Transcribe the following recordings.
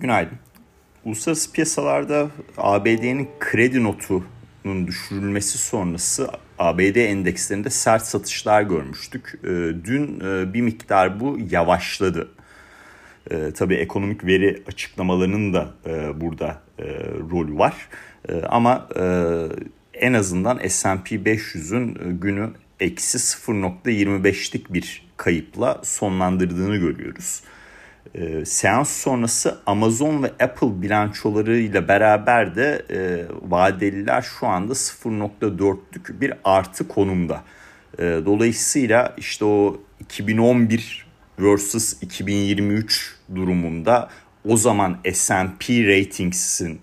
Günaydın. Uluslararası piyasalarda ABD'nin kredi notunun düşürülmesi sonrası ABD endekslerinde sert satışlar görmüştük. Ee, dün e, bir miktar bu yavaşladı. Ee, tabii ekonomik veri açıklamalarının da e, burada e, rolü var. Ama en azından S&P 500'ün günü eksi 0.25'lik bir kayıpla sonlandırdığını görüyoruz. E, seans sonrası Amazon ve Apple bilançolarıyla beraber de e, vadeliler şu anda 0.4'lük bir artı konumda. E, dolayısıyla işte o 2011 versus 2023 durumunda o zaman S&P Ratings'in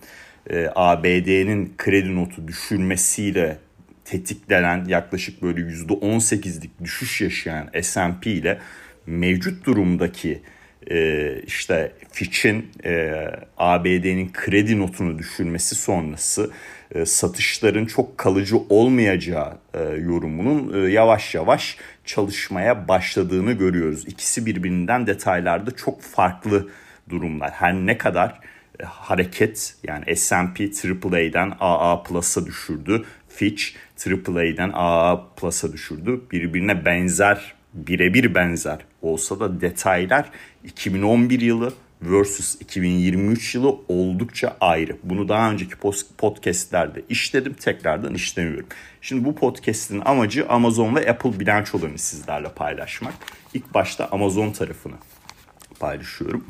e, ABD'nin kredi notu düşürmesiyle tetiklenen yaklaşık böyle %18'lik düşüş yaşayan S&P ile mevcut durumdaki e, işte Fitch'in e, ABD'nin kredi notunu düşürmesi sonrası e, satışların çok kalıcı olmayacağı e, yorumunun yavaş yavaş çalışmaya başladığını görüyoruz. İkisi birbirinden detaylarda çok farklı durumlar. Her ne kadar hareket yani S&P AAA'den AA Plus'a düşürdü. Fitch AAA'den AA Plus'a düşürdü. Birbirine benzer birebir benzer olsa da detaylar 2011 yılı versus 2023 yılı oldukça ayrı. Bunu daha önceki podcastlerde işledim tekrardan işlemiyorum. Şimdi bu podcast'in amacı Amazon ve Apple bilançolarını sizlerle paylaşmak. İlk başta Amazon tarafını paylaşıyorum.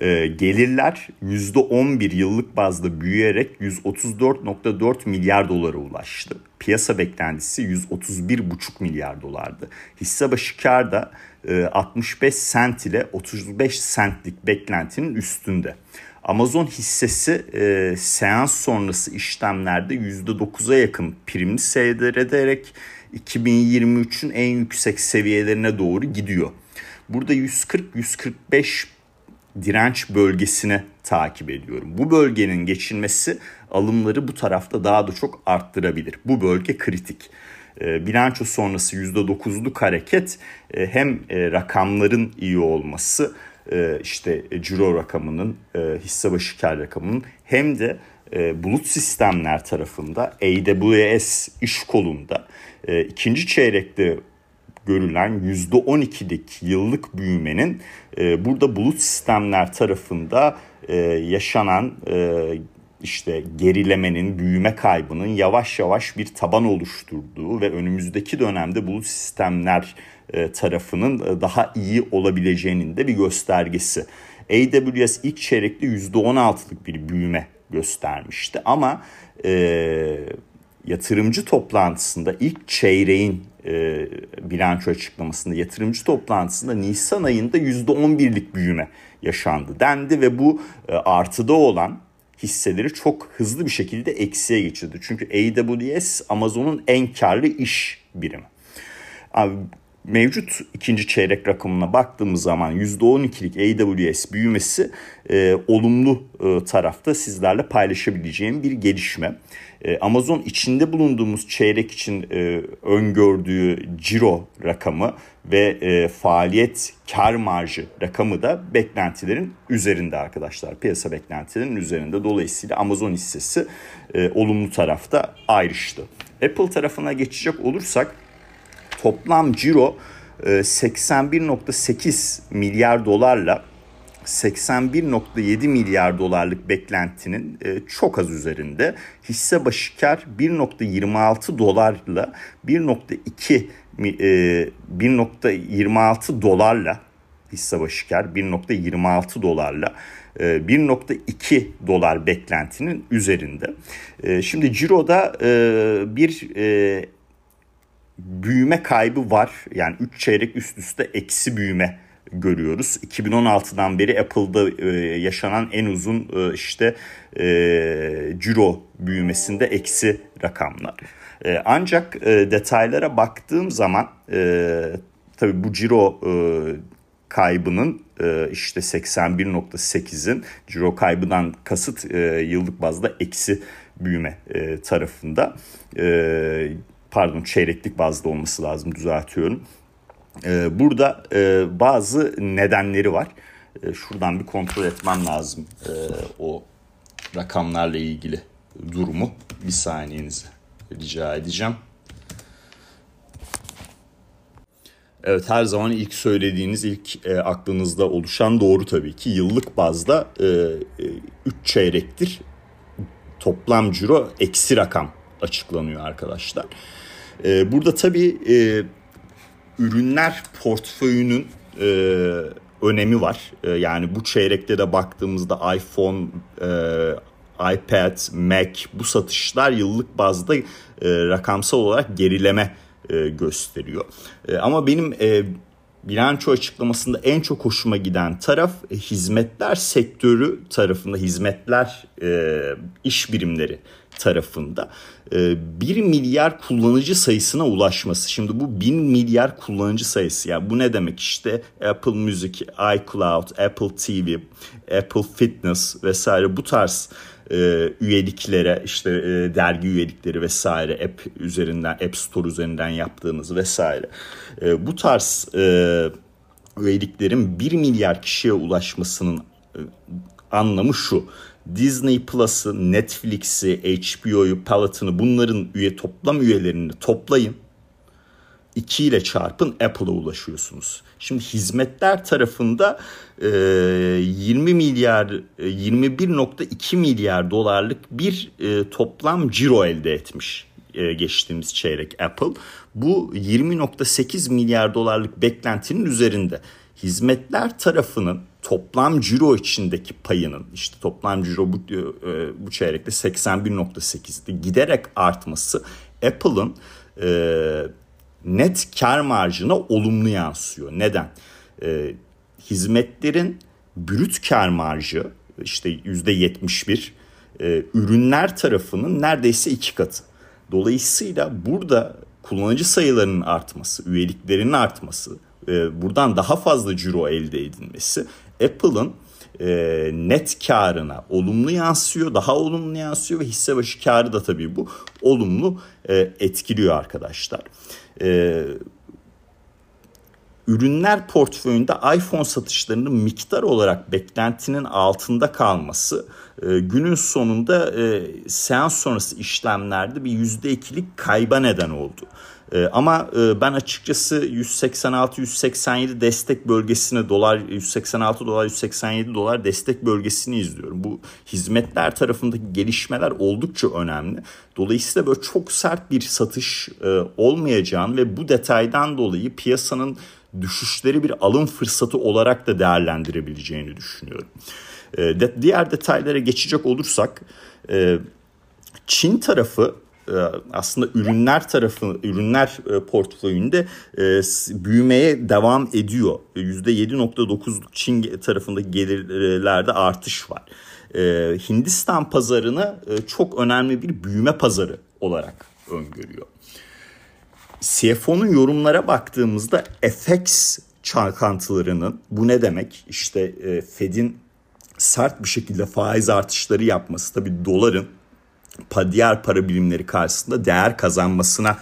E, gelirler %11 yıllık bazda büyüyerek 134.4 milyar dolara ulaştı. Piyasa beklentisi 131,5 milyar dolardı. Hisse başı kar da e, 65 sent ile 35 sentlik beklentinin üstünde. Amazon hissesi e, seans sonrası işlemlerde %9'a yakın primli seyrederek 2023'ün en yüksek seviyelerine doğru gidiyor. Burada 140-145 direnç bölgesine takip ediyorum. Bu bölgenin geçilmesi alımları bu tarafta daha da çok arttırabilir. Bu bölge kritik. E, bilanço sonrası %9'luk hareket e, hem e, rakamların iyi olması e, işte ciro rakamının hisse başı kar rakamının hem de bulut sistemler tarafında AWS iş kolunda ikinci çeyrekte görülen %12'lik yıllık büyümenin e, burada bulut sistemler tarafında e, yaşanan e, işte gerilemenin, büyüme kaybının yavaş yavaş bir taban oluşturduğu ve önümüzdeki dönemde bulut sistemler e, tarafının e, daha iyi olabileceğinin de bir göstergesi. AWS ilk çeyrekte %16'lık bir büyüme göstermişti ama e, yatırımcı toplantısında ilk çeyreğin e, bilanço açıklamasında yatırımcı toplantısında Nisan ayında %11'lik büyüme yaşandı dendi ve bu e, artıda olan hisseleri çok hızlı bir şekilde eksiye geçirdi. Çünkü AWS Amazon'un en karlı iş birimi. Abi, mevcut ikinci çeyrek rakamına baktığımız zaman %12'lik AWS büyümesi e, olumlu e, tarafta sizlerle paylaşabileceğim bir gelişme. E, Amazon içinde bulunduğumuz çeyrek için e, öngördüğü ciro rakamı ve e, faaliyet kar marjı rakamı da beklentilerin üzerinde arkadaşlar. Piyasa beklentilerinin üzerinde. Dolayısıyla Amazon hissesi e, olumlu tarafta ayrıştı. Apple tarafına geçecek olursak toplam ciro 81.8 e, milyar dolarla 81.7 milyar dolarlık beklentinin e, çok az üzerinde. Hisse başı kar 1.26 dolarla 1.2 1.26 dolarla hisse başı kar 1.26 dolarla 1.2 e, dolar beklentinin üzerinde. Şimdi Ciro'da bir büyüme kaybı var. Yani 3 çeyrek üst üste eksi büyüme görüyoruz. 2016'dan beri Apple'da e, yaşanan en uzun e, işte e, ciro büyümesinde eksi rakamlar. E, ancak detaylara baktığım zaman e, tabii bu ciro e, kaybının e, işte 81.8'in ciro kaybından kasıt e, yıllık bazda eksi büyüme e, tarafında. E, pardon çeyreklik bazda olması lazım düzeltiyorum. Ee, burada e, bazı nedenleri var. E, şuradan bir kontrol etmem lazım e, o rakamlarla ilgili durumu. Bir saniyenizi rica edeceğim. Evet her zaman ilk söylediğiniz, ilk e, aklınızda oluşan doğru tabii ki. Yıllık bazda 3 e, e, çeyrektir toplam ciro eksi rakam açıklanıyor arkadaşlar. E, burada tabii e, ürünler portföyünün e, önemi var. E, yani bu çeyrekte de baktığımızda iPhone, e, iPad, Mac bu satışlar yıllık bazda e, rakamsal olarak gerileme e, gösteriyor. E, ama benim e, bilanço açıklamasında en çok hoşuma giden taraf e, hizmetler sektörü tarafında hizmetler e, iş birimleri tarafında e, 1 milyar kullanıcı sayısına ulaşması. Şimdi bu 1000 milyar kullanıcı sayısı yani bu ne demek işte Apple Music, iCloud, Apple TV, Apple Fitness vesaire bu tarz e, üyeliklere işte e, dergi üyelikleri vesaire app üzerinden App Store üzerinden yaptığınız vesaire e, bu tarz e, üyeliklerin 1 milyar kişiye ulaşmasının e, anlamı şu. Disney Plus'ı, Netflix'i, HBO'yu, Palatını bunların üye toplam üyelerini toplayın. 2 ile çarpın Apple'a ulaşıyorsunuz. Şimdi hizmetler tarafında 20 milyar 21.2 milyar dolarlık bir toplam ciro elde etmiş geçtiğimiz çeyrek Apple. Bu 20.8 milyar dolarlık beklentinin üzerinde. Hizmetler tarafının toplam ciro içindeki payının işte toplam ciro bu, bu çeyrekte 81.8'di giderek artması Apple'ın net kar marjına olumlu yansıyor. Neden? E, hizmetlerin brüt kar marjı işte yüzde 71 e, ürünler tarafının neredeyse iki katı. Dolayısıyla burada kullanıcı sayılarının artması, üyeliklerinin artması, e, buradan daha fazla ciro elde edilmesi Apple'ın e, net karına olumlu yansıyor, daha olumlu yansıyor ve hisse başı karı da tabii bu olumlu e, etkiliyor arkadaşlar e, ürünler portföyünde iPhone satışlarının miktar olarak beklentinin altında kalması e, günün sonunda e, seans sonrası işlemlerde bir %2'lik kayba neden oldu. E, ama e, ben açıkçası 186-187 destek bölgesine dolar 186 dolar 187 dolar destek bölgesini izliyorum. Bu hizmetler tarafındaki gelişmeler oldukça önemli. Dolayısıyla böyle çok sert bir satış e, olmayacağını ve bu detaydan dolayı piyasanın düşüşleri bir alım fırsatı olarak da değerlendirebileceğini düşünüyorum. E, de, diğer detaylara geçecek olursak e, Çin tarafı aslında ürünler tarafı ürünler e, portföyünde e, büyümeye devam ediyor. %7.9'luk Çin tarafında gelirlerde artış var. Hindistan pazarını çok önemli bir büyüme pazarı olarak öngörüyor. CFO'nun yorumlara baktığımızda FX çalkantılarının bu ne demek? İşte Fed'in sert bir şekilde faiz artışları yapması tabii doların diğer para birimleri karşısında değer kazanmasına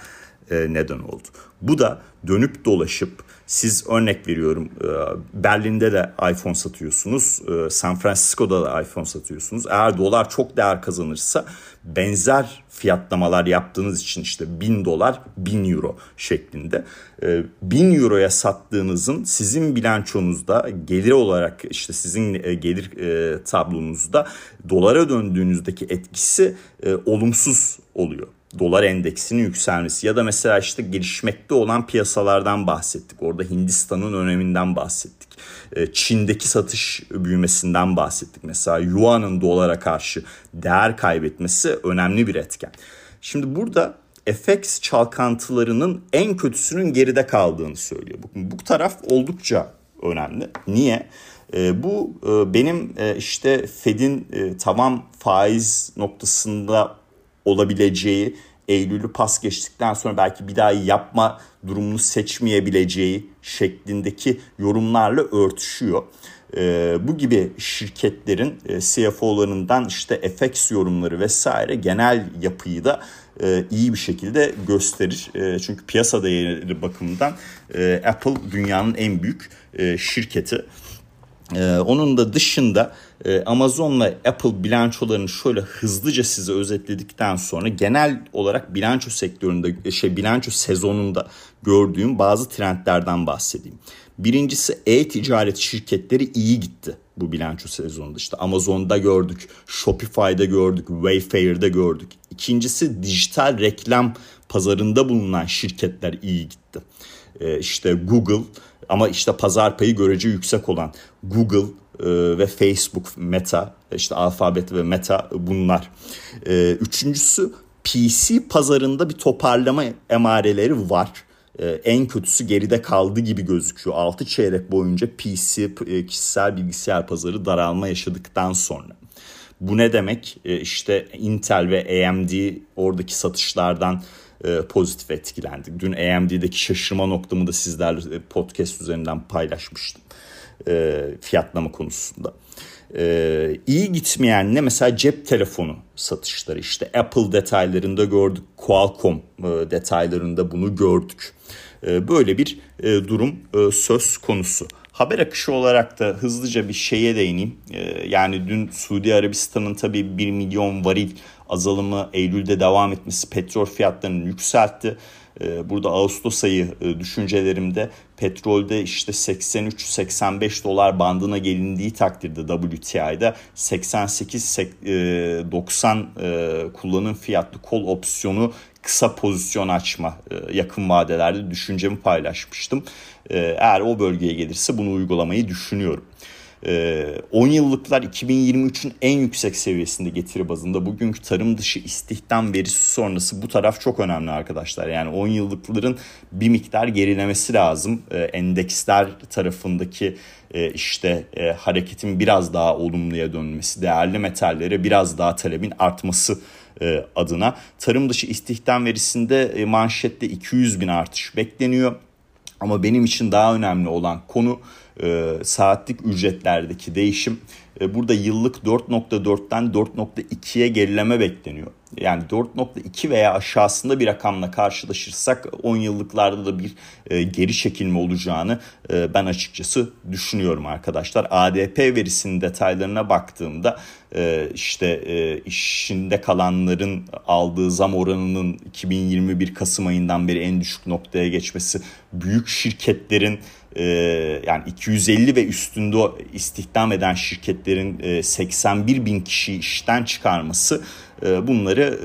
neden oldu. Bu da dönüp dolaşıp siz örnek veriyorum e, Berlin'de de iPhone satıyorsunuz, e, San Francisco'da da iPhone satıyorsunuz. Eğer dolar çok değer kazanırsa benzer fiyatlamalar yaptığınız için işte 1000 dolar 1000 euro şeklinde 1000 e, euroya sattığınızın sizin bilançonuzda gelir olarak işte sizin gelir tablonuzda dolara döndüğünüzdeki etkisi olumsuz oluyor dolar endeksinin yükselmesi ya da mesela işte gelişmekte olan piyasalardan bahsettik. Orada Hindistan'ın öneminden bahsettik. Ee, Çin'deki satış büyümesinden bahsettik. Mesela Yuan'ın dolara karşı değer kaybetmesi önemli bir etken. Şimdi burada FX çalkantılarının en kötüsünün geride kaldığını söylüyor. Bu, taraf oldukça önemli. Niye? E, bu e, benim e, işte Fed'in e, tavan faiz noktasında olabileceği, Eylül'ü pas geçtikten sonra belki bir daha yapma durumunu seçmeyebileceği şeklindeki yorumlarla örtüşüyor. E, bu gibi şirketlerin e, CFO'larından işte FX yorumları vesaire genel yapıyı da e, iyi bir şekilde gösterir. E, çünkü piyasa değeri bakımından e, Apple dünyanın en büyük e, şirketi. Ee, onun da dışında e, Amazon'la Apple bilançolarını şöyle hızlıca size özetledikten sonra genel olarak bilanço sektöründe şey bilanço sezonunda gördüğüm bazı trendlerden bahsedeyim. Birincisi e-ticaret şirketleri iyi gitti bu bilanço sezonunda. İşte Amazon'da gördük, Shopify'da gördük, Wayfair'da gördük. İkincisi dijital reklam pazarında bulunan şirketler iyi gitti. Ee, işte Google ama işte pazar payı görece yüksek olan Google e, ve Facebook, Meta, işte Alphabet ve Meta bunlar. E, üçüncüsü PC pazarında bir toparlama emareleri var. E, en kötüsü geride kaldı gibi gözüküyor. 6 çeyrek boyunca PC, kişisel bilgisayar pazarı daralma yaşadıktan sonra. Bu ne demek? İşte Intel ve AMD oradaki satışlardan e, pozitif etkilendik. Dün AMD'deki şaşırma noktamı da sizlerle podcast üzerinden paylaşmıştım e, fiyatlama konusunda. E, iyi gitmeyen ne mesela cep telefonu satışları işte Apple detaylarında gördük Qualcomm e, detaylarında bunu gördük. E, böyle bir e, durum e, söz konusu. Haber akışı olarak da hızlıca bir şeye değineyim. E, yani dün Suudi Arabistan'ın tabii 1 milyon varil azalımı Eylül'de devam etmesi petrol fiyatlarını yükseltti. Ee, burada Ağustos ayı e, düşüncelerimde petrolde işte 83-85 dolar bandına gelindiği takdirde WTI'da 88-90 e, kullanım fiyatlı kol opsiyonu kısa pozisyon açma e, yakın vadelerde düşüncemi paylaşmıştım. Eğer o bölgeye gelirse bunu uygulamayı düşünüyorum. 10 ee, yıllıklar 2023'ün en yüksek seviyesinde getiri bazında. Bugünkü tarım dışı istihdam verisi sonrası bu taraf çok önemli arkadaşlar. Yani 10 yıllıkların bir miktar gerilemesi lazım. Ee, endeksler tarafındaki e, işte e, hareketin biraz daha olumluya dönmesi, değerli metallere biraz daha talebin artması e, adına. Tarım dışı istihdam verisinde manşette 200 bin artış bekleniyor. Ama benim için daha önemli olan konu e, saatlik ücretlerdeki değişim. E, burada yıllık 4.4'ten 4.2'ye gerileme bekleniyor. Yani 4.2 veya aşağısında bir rakamla karşılaşırsak 10 yıllıklarda da bir e, geri çekilme olacağını e, ben açıkçası düşünüyorum arkadaşlar. ADP verisinin detaylarına baktığımda e, işte e, işinde kalanların aldığı zam oranının 2021 Kasım ayından beri en düşük noktaya geçmesi, büyük şirketlerin e, yani 250 ve üstünde istihdam eden şirketlerin 81 e, bin kişi işten çıkarması bunları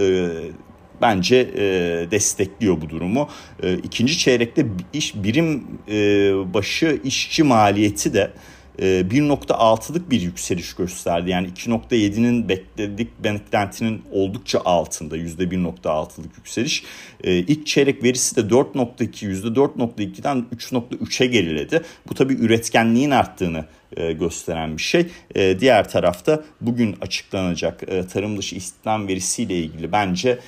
bence destekliyor bu durumu. İkinci çeyrekte iş birim başı işçi maliyeti de 1.6'lık e, bir yükseliş gösterdi. Yani 2.7'nin bekledik beklentinin oldukça altında %1.6'lık yükseliş. E, ilk çeyrek verisi de 4.2 %4.2'den 3.3'e geriledi. Bu tabii üretkenliğin arttığını e, gösteren bir şey. Diğer tarafta bugün açıklanacak tarım dışı istihdam verisiyle ilgili bence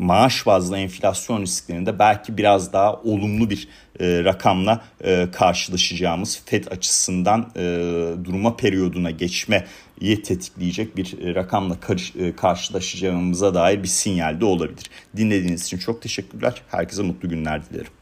maaş bazlı enflasyon risklerinde belki biraz daha olumlu bir e, rakamla e, karşılaşacağımız FED açısından e, duruma periyoduna geçmeyi tetikleyecek bir e, rakamla karış, e, karşılaşacağımıza dair bir sinyal de olabilir. Dinlediğiniz için çok teşekkürler. Herkese mutlu günler dilerim.